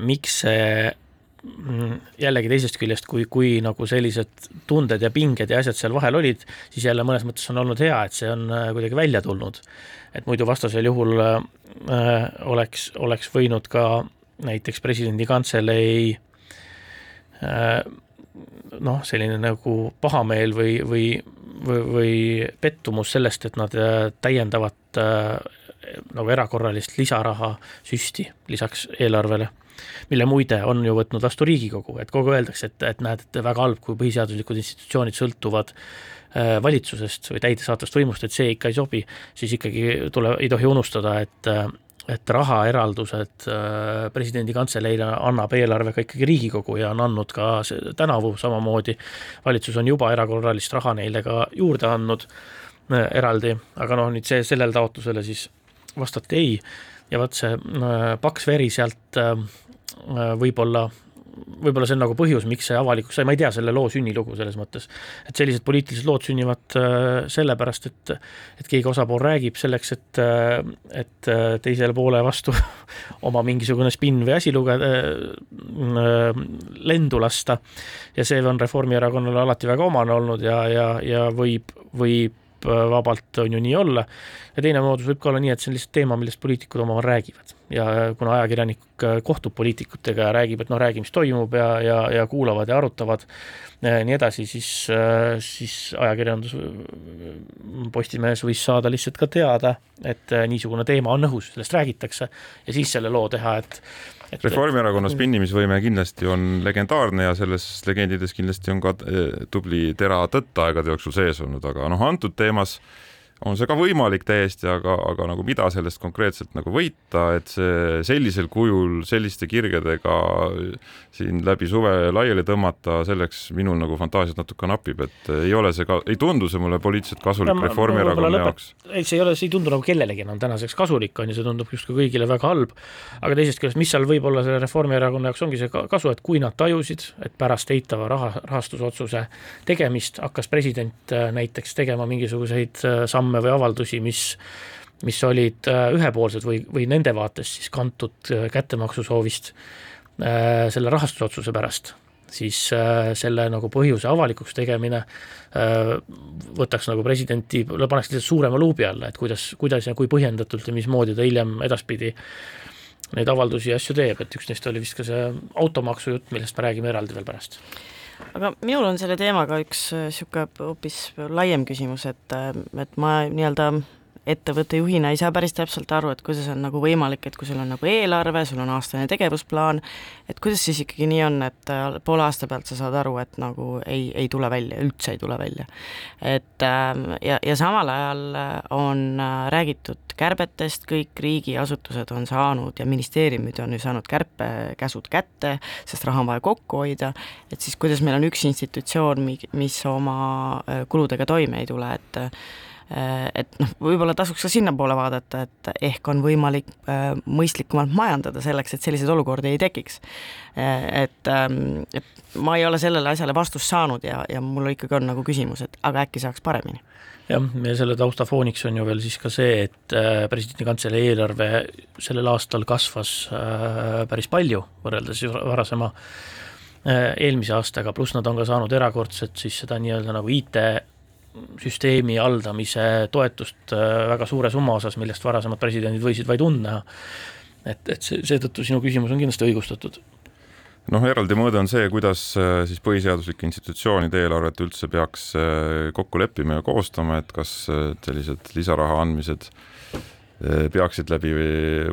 miks see mm, jällegi teisest küljest, kui, kui nagu sellised tunded ja pinged ja asjad seal vahel olid, siis jälle mõnes mõttes on olnud hea, et see on äh, kuidagi välja tulnud. Et muidu vastasel juhul äh, oleks, oleks võinud ka näiteks presidendi kantselei äh, noh, selline nagu pahameel või, või, või, või pettumus sellest, et nad äh, täiendavat äh, nagu erakorralist lisaraha süsti lisaks eelarvele mille muide on ju võtnud vastu Riigikogu, et kogu aeg öeldakse, et, et näed, et väga halb, kui põhiseaduslikud institutsioonid sõltuvad äh, valitsusest või täidesaatvast võimust, et see ikka ei sobi, siis ikkagi tule, ei tohi unustada, et et rahaeraldused äh, presidendi kantseleile annab eelarvega ikkagi Riigikogu ja on andnud ka tänavu samamoodi, valitsus on juba erakorralist raha neile ka juurde andnud äh, eraldi, aga noh, nüüd see, sellele taotlusele siis vastati ei. Ja vot see paks veri sealt Äh, võib-olla võib-olla see on nagu põhjus, miks see avalikuks sai, ma ei tea selle loo sünnilugu selles mõttes, et sellised poliitilised lood sünnivad äh, sellepärast, et et keegi osapool räägib selleks, et, äh, et teisele poole vastu (laughs) oma mingisugune spinn või asi lugeda, lendu lasta. ja see on Reformierakonnale alati väga omane olnud ja, ja, ja võib, võib vabalt on ju nii olla. ja teine moodus võib ka olla nii, et see on lihtsalt teema, millest poliitikud omavahel räägivad ja kuna ajakirjanik kohtub poliitikutega ja räägib, et noh, räägi, mis toimub ja, ja, ja kuulavad ja arutavad nii edasi, siis, siis ajakirjandus Postimehes võis saada lihtsalt ka teada, et niisugune teema on õhus, sellest räägitakse ja siis selle loo teha, et Reformierakonna spinnimisvõime kindlasti on legendaarne ja selles legendides kindlasti on ka eh, tubli tera tõtt aegade jooksul sees olnud, aga noh, antud teemas on see ka võimalik täiesti, aga, aga nagu mida sellest konkreetselt nagu võita, et see sellisel kujul selliste kirgedega siin läbi suve laiali tõmmata, selleks minul nagu fantaasiat natuke napib, et ei ole see ka, ei tundu see mulle poliitiliselt kasulik no, Reformierakonna jaoks. ei, see ei ole, see ei tundu nagu kellelegi enam tänaseks kasulik on ju, see tundub justkui kõigile väga halb. aga teisest küljest, mis seal võib olla selle Reformierakonna jaoks ongi see kasu, et kui nad tajusid, et pärast eitava raha, rahastusotsuse tegemist hakkas president äh, näiteks tegema mingisuguseid äh, samme samme või avaldusi, mis mis olid äh, ühepoolsed või, või nende vaates siis kantud äh, kättemaksusoovist äh, selle rahastusotsuse pärast, siis selle nagu põhjuse avalikuks tegemine võtaks nagu presidenti, paneks lihtsalt suurema luubi alla, et kuidas, kuidas ja kui põhjendatult ja mismoodi ta hiljem edaspidi neid avaldusi ja asju teeb, et üks neist oli vist ka see automaksu jutt, millest me räägime eraldi veel pärast aga minul on selle teemaga üks niisugune hoopis laiem küsimus, et, et ma nii-öelda ettevõtte juhina ei saa päris täpselt aru, et kuidas on nagu võimalik, et kui sul on nagu eelarve, sul on aastane tegevusplaan, et kuidas siis ikkagi nii on, et äh, poole aasta pealt sa saad aru, et nagu ei, ei tule välja, üldse ei tule välja. et ähm, ja, ja samal ajal äh, on äh, räägitud kärbetest, kõik riigiasutused on saanud ja ministeeriumid on ju saanud kärpekäsud kätte, sest raha on vaja kokku hoida, et siis kuidas meil on üks institutsioon, mis oma kuludega toime ei tule, et et noh, võib-olla tasuks ka sinnapoole vaadata, et ehk on võimalik mõistlikumalt majandada selleks, et selliseid olukordi ei tekiks. et, ähm, et ma ei ole sellele asjale vastust saanud ja, ja mul ikkagi on nagu küsimus, et aga äkki saaks paremini jah, ja selle taustafooniks on ju veel siis ka see, et äh, presidendi kantselei eelarve sellel aastal kasvas äh, päris palju võrreldes varasema äh, eelmise aastaga, pluss nad on ka saanud erakordset siis seda nii-öelda nagu IT süsteemi haldamise toetust väga suure summa osas, millest varasemad presidendid võisid vaid und näha. et, et see, seetõttu sinu küsimus on kindlasti õigustatud. Noh, eraldi mõõde on see, kuidas äh, siis põhiseaduslike institutsioonide eelarvet üldse peaks äh, kokku leppima ja koostama, et kas äh, sellised lisaraha andmised peaksid läbi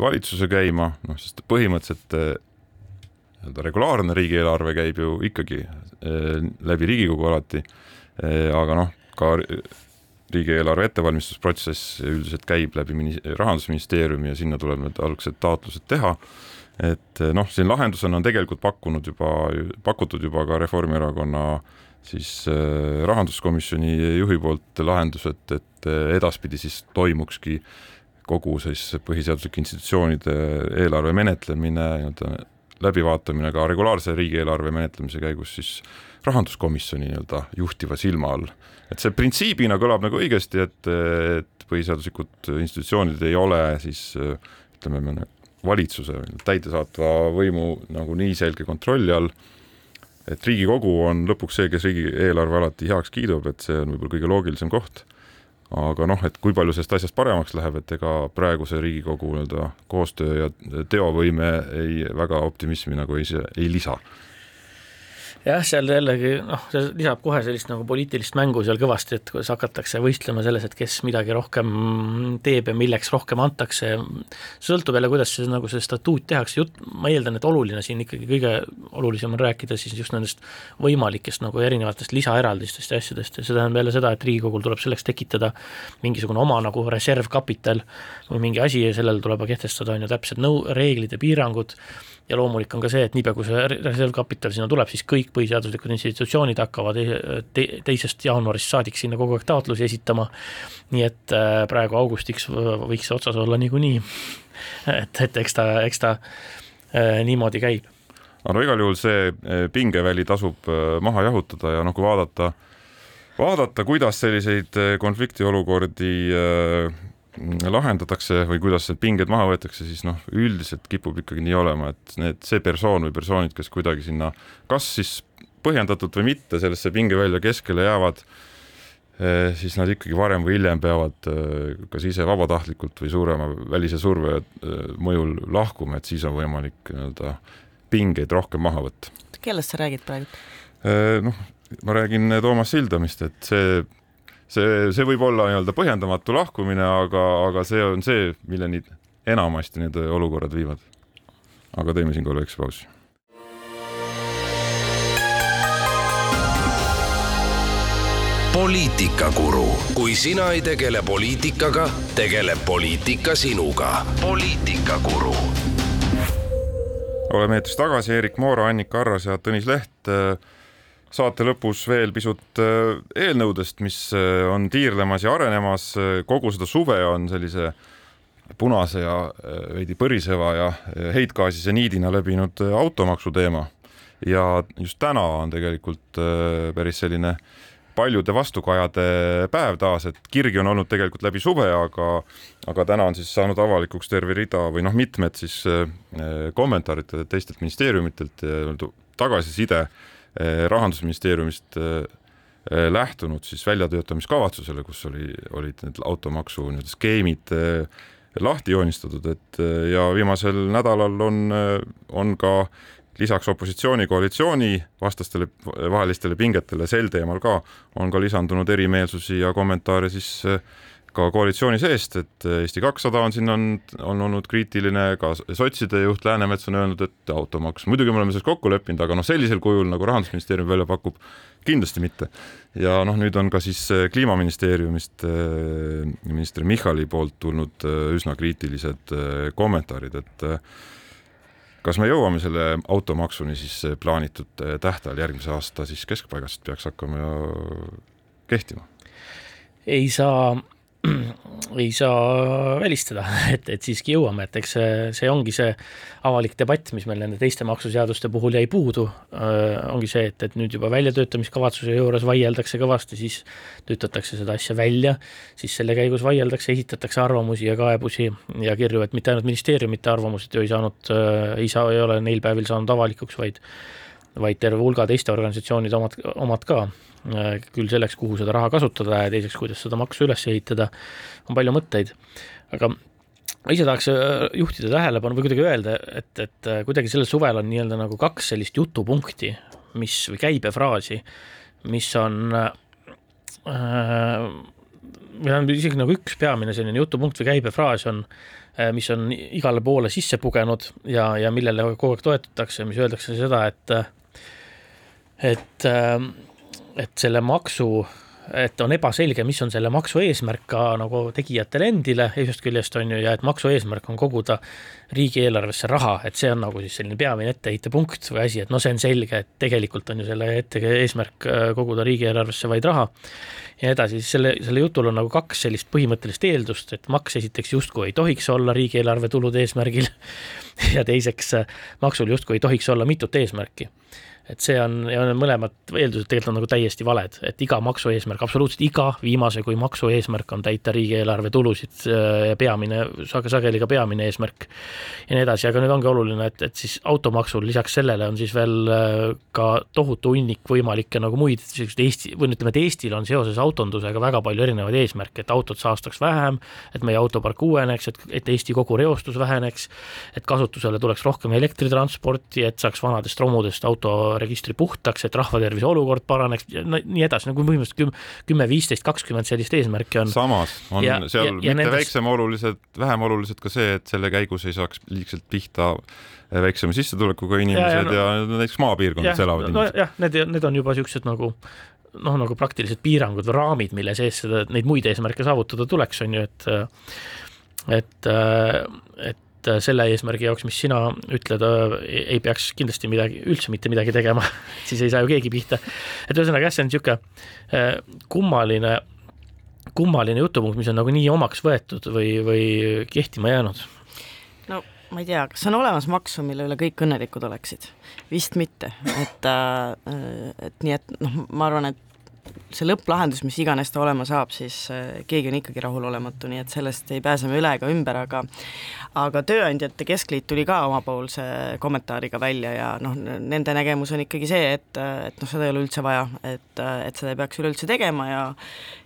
valitsuse käima, noh, sest põhimõtteliselt nii-öelda regulaarne riigieelarve käib ju ikkagi läbi Riigikogu alati, aga noh, ka riigieelarve ettevalmistusprotsess üldiselt käib läbi Rahandusministeeriumi ja sinna tuleb need algsed taotlused teha. Et eh, noh, siin lahendusena on tegelikult pakkunud juba, pakutud juba ka Reformierakonna siis äh, rahanduskomisjoni juhi poolt lahendus, et, eh, edaspidi siis toimukski kogu siis põhiseaduslike institutsioonide eelarve menetlemine, nii-öelda läbivaatamine ka regulaarse riigieelarve menetlemise käigus siis rahanduskomisjoni nii-öelda juhtiva silma all. et see printsiibina kõlab nagu õigesti, et, et põhiseaduslikud institutsioonid ei ole siis ütleme, valitsuse, täidesaatva võimu nagu nii selge kontrolli all, et Riigikogu on lõpuks see, kes riigieelarve alati heaks kiidab, et see on võib-olla kõige loogilisem koht. aga noh, et kui palju sellest asjast paremaks läheb, et ega praeguse Riigikogu nii-öelda koostöö ja teovõime ei, väga optimismi nagu ei, ei lisa jah, seal jällegi noh, see lisab kohe sellist nagu poliitilist mängu seal kõvasti, et kuidas hakatakse võistlema selles, et kes midagi rohkem teeb ja milleks rohkem antakse, sõltub jälle, kuidas see nagu see statuut tehakse, jutt, ma eeldan, et oluline siin ikkagi kõige olulisem on rääkida siis just nendest võimalikest nagu erinevatest lisaeraldistest ja asjadest ja see tähendab jälle seda, et Riigikogul tuleb selleks tekitada mingisugune oma nagu reservkapital või mingi asi ja sellele tuleb kehtestada, on ju, täpsed nõu-, reeglid ja piirangud, ja loomulik on ka see, et niipea, kui see reservkapital sinna tuleb, siis kõik põhiseaduslikud institutsioonid hakkavad te teisest jaanuarist saadik sinna kogu aeg taotlusi esitama, nii et äh, praegu augustiks võiks see otsas olla niikuinii. et, et eks ta, eks ta äh, niimoodi käib. aga no igal juhul see äh, pingeväli tasub maha jahutada ja noh, kui vaadata, vaadata, kuidas selliseid konfliktiolukordi lahendatakse või kuidas need pinged maha võetakse, siis noh, üldiselt kipub ikkagi nii olema, et need, see persoon või persoonid, kes kuidagi sinna kas siis põhjendatult või mitte sellesse pingevälja keskele jäävad, eh, siis nad ikkagi varem või hiljem peavad eh, kas ise vabatahtlikult või suurema välise surve eh, mõjul lahkuma, et siis on võimalik nii-öelda pingeid rohkem maha võtta. kellest sa räägid praegu? noh, ma räägin Toomas Sildamist, et see see, see võib olla nii-öelda põhjendamatu lahkumine, aga, aga see on see, milleni enamasti need olukorrad viivad. aga teeme siinkohal väikse pausi. poliitikakuru, kui sina ei tegele poliitikaga, tegeleb poliitika sinuga. poliitikakuru. oleme eetris tagasi, Erik Moora, Annika Arras ja Tõnis Leht saate lõpus veel pisut äh, eelnõudest, mis äh, on tiirlemas ja arenemas, kogu seda suve on sellise punase ja äh, veidi põriseva ja heitgaasise niidina läbinud automaksu teema. ja just täna on tegelikult päris selline paljude vastukajade päev taas, et kirgi on olnud tegelikult läbi suve, aga aga täna on siis saanud avalikuks terve rida või noh, mitmed siis kommentaarid teistelt ministeeriumitelt tagasiside Eh, rahandusministeeriumist eh, eh, lähtunud siis väljatöötamiskavatsusele, kus oli, olid need automaksu nii-öelda skeemid lahti joonistatud, et ja viimasel nädalal on, on ka lisaks opositsiooni-koalitsiooni vastastele vahelistele pingetele sel teemal ka, on ka lisandunud erimeelsusi ja kommentaare siis ka koalitsiooni seest, et Eesti kakssada on siin on, on olnud kriitiline, ka sotside juht Läänemets on öelnud, et automaks, muidugi me oleme selles kokku leppinud, aga noh, sellisel kujul nagu Rahandusministeerium välja pakub, kindlasti mitte. ja noh, nüüd on ka siis äh, Kliimaministeeriumist äh, minister Michali poolt tulnud äh, üsna kriitilised kommentaarid, et kas me jõuame selle automaksuni siis plaanitud tähtajal järgmise aasta siis keskpaigast peaks hakkama kehtima? ei saa (clears throat) ei saa välistada, (laughs) et, et siiski jõuame, et eks see, see ongi see avalik debatt, mis meil nende teiste maksuseaduste puhul jäi puudu, ongi see, et, et nüüd juba väljatöötamiskavatsuse juures vaieldakse kõvasti, siis töötatakse seda asja välja, siis selle käigus vaieldakse, esitatakse arvamusi ja kaebusi ja kirju, et mitte ainult ministeeriumite arvamused ju ei saanud, ei saa, ei ole neil päevil saanud avalikuks, vaid vaid terve hulga teiste organisatsioonide omad, omad ka. Äh, küll selleks, kuhu seda raha kasutada ja teiseks, kuidas seda maksu üles ehitada, on palju mõtteid, aga ma ise tahaks äh, juhtida tähelepanu või kuidagi öelda, et, et äh, kuidagi sellel suvel on nii-öelda nagu kaks sellist jutupunkti, mis, või käibefraasi, mis on äh, või on isegi nagu üks peamine selline jutupunkt või käibefraas on, mis on igale poole sisse pugenud ja, ja millele kogu aeg toetatakse, mis öeldakse seda, et et äh, et selle maksu, et on ebaselge, mis on selle maksu eesmärk ka nagu tegijatele endile ühest küljest on ju, ja et maksu eesmärk on koguda riigieelarvesse raha, et see on nagu siis selline peamine etteheitepunkt või asi, et no see on selge, et tegelikult on ju selle ette eesmärk äh, koguda riigieelarvesse vaid raha ja edasi, siis selle, selle jutul on nagu kaks sellist põhimõttelist eeldust, et maks esiteks justkui ei tohiks olla riigieelarve tulude eesmärgil (laughs) ja teiseks maksul justkui ei tohiks olla mitut eesmärki et see on, ja need mõlemad eeldused tegelikult on nagu täiesti valed, et iga maksu eesmärk, absoluutselt iga viimase kui maksu eesmärk on täita riigieelarve tulusid äh, ja peamine, sage, sageli ka peamine eesmärk ja nii edasi, aga nüüd ongi oluline, et, et siis automaksul lisaks sellele on siis veel äh, ka tohutu hunnik võimalikke nagu muid selliseid Eesti, või ütleme, et Eestil on seoses autondusega väga palju erinevaid eesmärke, et autod saastaks vähem, et meie autopark uueneks, et, et Eesti kogu reostus väheneks, et kasutusele tuleks rohkem elektritransporti, et saaks vanadest romudest auto registri puhtaks, et rahvatervise olukord paraneks ja nii edasi, nagu põhimõtteliselt kümme, kümme, viisteist, kakskümmend sellist eesmärki on. samas on ja, seal ja, ja mitte nendes... väiksem olulised, vähem olulised ka see, et selle käigus ei saaks liigselt pihta väiksema sissetulekuga inimesed ja, ja, no, ja näiteks maapiirkondades elavad no, inimesed. jah, need, need on juba niisugused nagu noh, nagu praktilised piirangud või raamid, mille sees seda, neid muid eesmärke saavutada tuleks, on ju, et et, et et äh, selle eesmärgi jaoks, mis sina ütled, äh, ei peaks kindlasti midagi, üldse mitte midagi tegema (laughs) siis ei saa ju keegi pihta. et ühesõnaga jah, see on niisugune äh, kummaline, kummaline jutupunkt, mis on nagu nii omaks võetud või, või kehtima jäänud. no ma ei tea, kas on olemas maksu, mille üle kõik õnnelikud oleksid? vist mitte, et, et nii, et noh, ma arvan, et see lõpplahendus, mis iganes ta olema saab, siis äh, keegi on ikkagi rahulolematu, nii et sellest ei pääse me üle ega ümber, aga aga Tööandjate Keskliit tuli ka omapoolse kommentaariga välja ja noh, nende nägemus on ikkagi see, et, et noh, seda ei ole üldse vaja, et, et seda ei peaks üleüldse tegema ja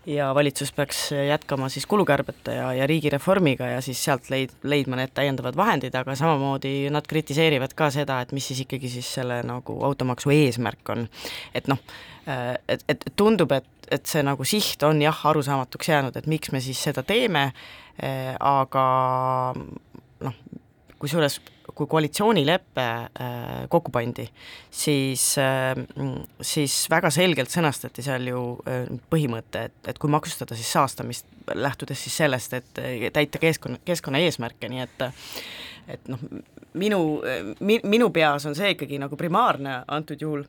ja valitsus peaks jätkama siis kulukärbete ja, ja riigireformiga ja siis sealt leid-, leidma need täiendavad vahendid, aga samamoodi nad kritiseerivad ka seda, et mis siis ikkagi siis selle nagu automaksu eesmärk on. et noh, Äh, et, et tundub, et, et see nagu siht on jah, arusaamatuks jäänud, et miks me siis seda teeme, äh, aga noh, kusjuures kui koalitsioonilepe äh, kokku pandi, siis, siis väga selgelt sõnastati seal ju põhimõte, et, et kui maksustada siis saastamist, lähtudes siis sellest, et täita keskkonna, keskkonna eesmärke, nii et et noh, minu mi,, minu peas on see ikkagi nagu primaarne antud juhul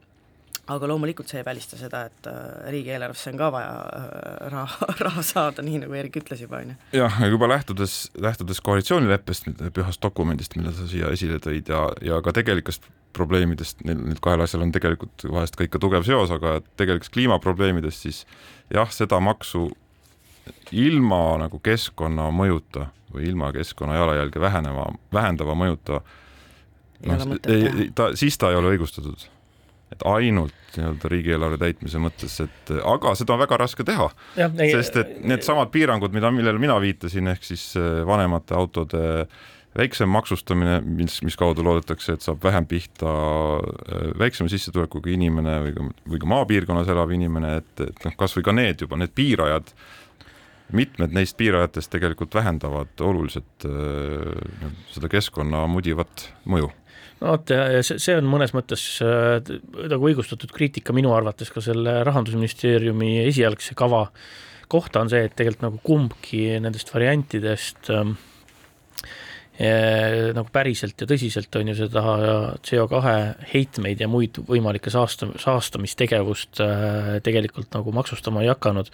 aga loomulikult see ei välista seda, et äh, riigieelarvesse on ka vaja äh, raha, (laughs) raha saada, nii nagu Erik ütles juba, on ju. jah, juba lähtudes, lähtudes koalitsioonileppest, pühast dokumendist, mille sa siia esile tõid ja, ja ka tegelikest probleemidest, neil, neil kahel asjal on tegelikult vahest ka ikka tugev seos, aga tegelikest kliimaprobleemidest, siis jah, seda maksu ilma nagu keskkonnamõjuta või ilma keskkonna jalajälge väheneva, vähendava mõjuta noh, ta, siis ta ei ole õigustatud et ainult nii-öelda riigieelarve täitmise mõttes, et aga seda on väga raske teha, sest et needsamad piirangud, mida, millele mina viitasin, ehk siis äh, vanemate autode väiksem maksustamine, mis, mis kaudu loodetakse, et saab vähem pihta äh, väiksema sissetulekuga inimene või ka, või ka maapiirkonnas elav inimene, et, et noh, kasvõi ka need juba, need piirajad, mitmed neist piirajatest tegelikult vähendavad oluliselt äh, seda keskkonna mudivat mõju no vot, ja see, on mõnes mõttes äh, nagu õigustatud kriitika minu arvates ka selle rahandusministeeriumi esialgse kava kohta on see, et tegelikult nagu kumbki nendest variantidest ähm, äh, nagu päriselt ja tõsiselt on ju seda CO2 heitmeid ja muid võimalikke saasta, saastamistegevust äh, tegelikult nagu maksustama ei hakanud.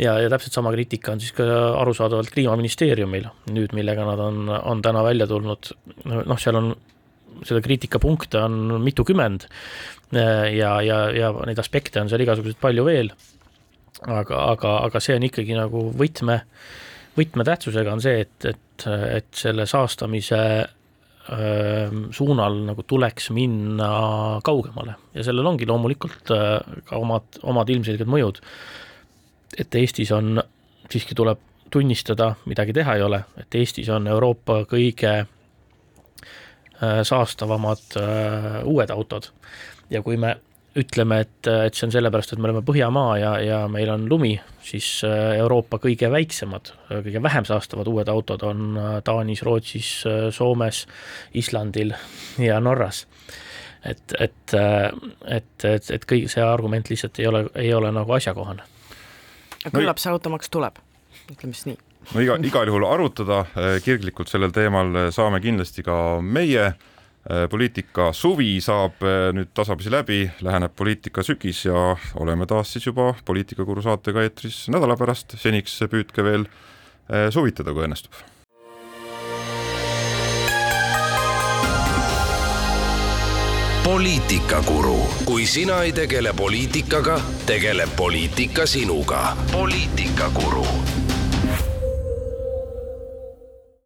Ja, ja täpselt sama kriitika on siis ka arusaadavalt Kliimaministeeriumil nüüd, millega nad on, on täna välja tulnud, noh, seal on seda kriitikapunkte on mitukümmend ja, ja, ja neid aspekte on seal igasuguseid palju veel, aga, aga, aga see on ikkagi nagu võtme, võtmetähtsusega on see, et, et, et selle saastamise suunal nagu tuleks minna kaugemale. Ja sellel ongi loomulikult ka omad, omad ilmselged mõjud. Et Eestis on, siiski tuleb tunnistada, midagi teha ei ole, et Eestis on Euroopa kõige äh, saastavamad äh, uued autod ja kui me ütleme, et, et see on sellepärast, et me oleme Põhjamaa ja, ja meil on lumi, siis äh, Euroopa kõige väiksemad, kõige vähem saastavad uued autod on Taanis, Rootsis, Soomes, Islandil ja Norras. et, et, et, et, et kõik see argument lihtsalt ei ole, ei ole nagu asjakohane küllap see automaks tuleb, ütleme siis nii. No iga, (laughs) igal juhul arutada eh, kirglikult sellel teemal eh, saame kindlasti ka meie eh, poliitika suvi saab nüüd tasapisi läbi, läheneb poliitika sügis ja oleme taas siis juba Poliitikakuru saatega eetris nädala pärast, seniks püüdke veel suvitada, kui õnnestub. Poliitikakuru, kui sina ei tegele poliitikaga, tegeleb poliitika sinuga. poliitikakuru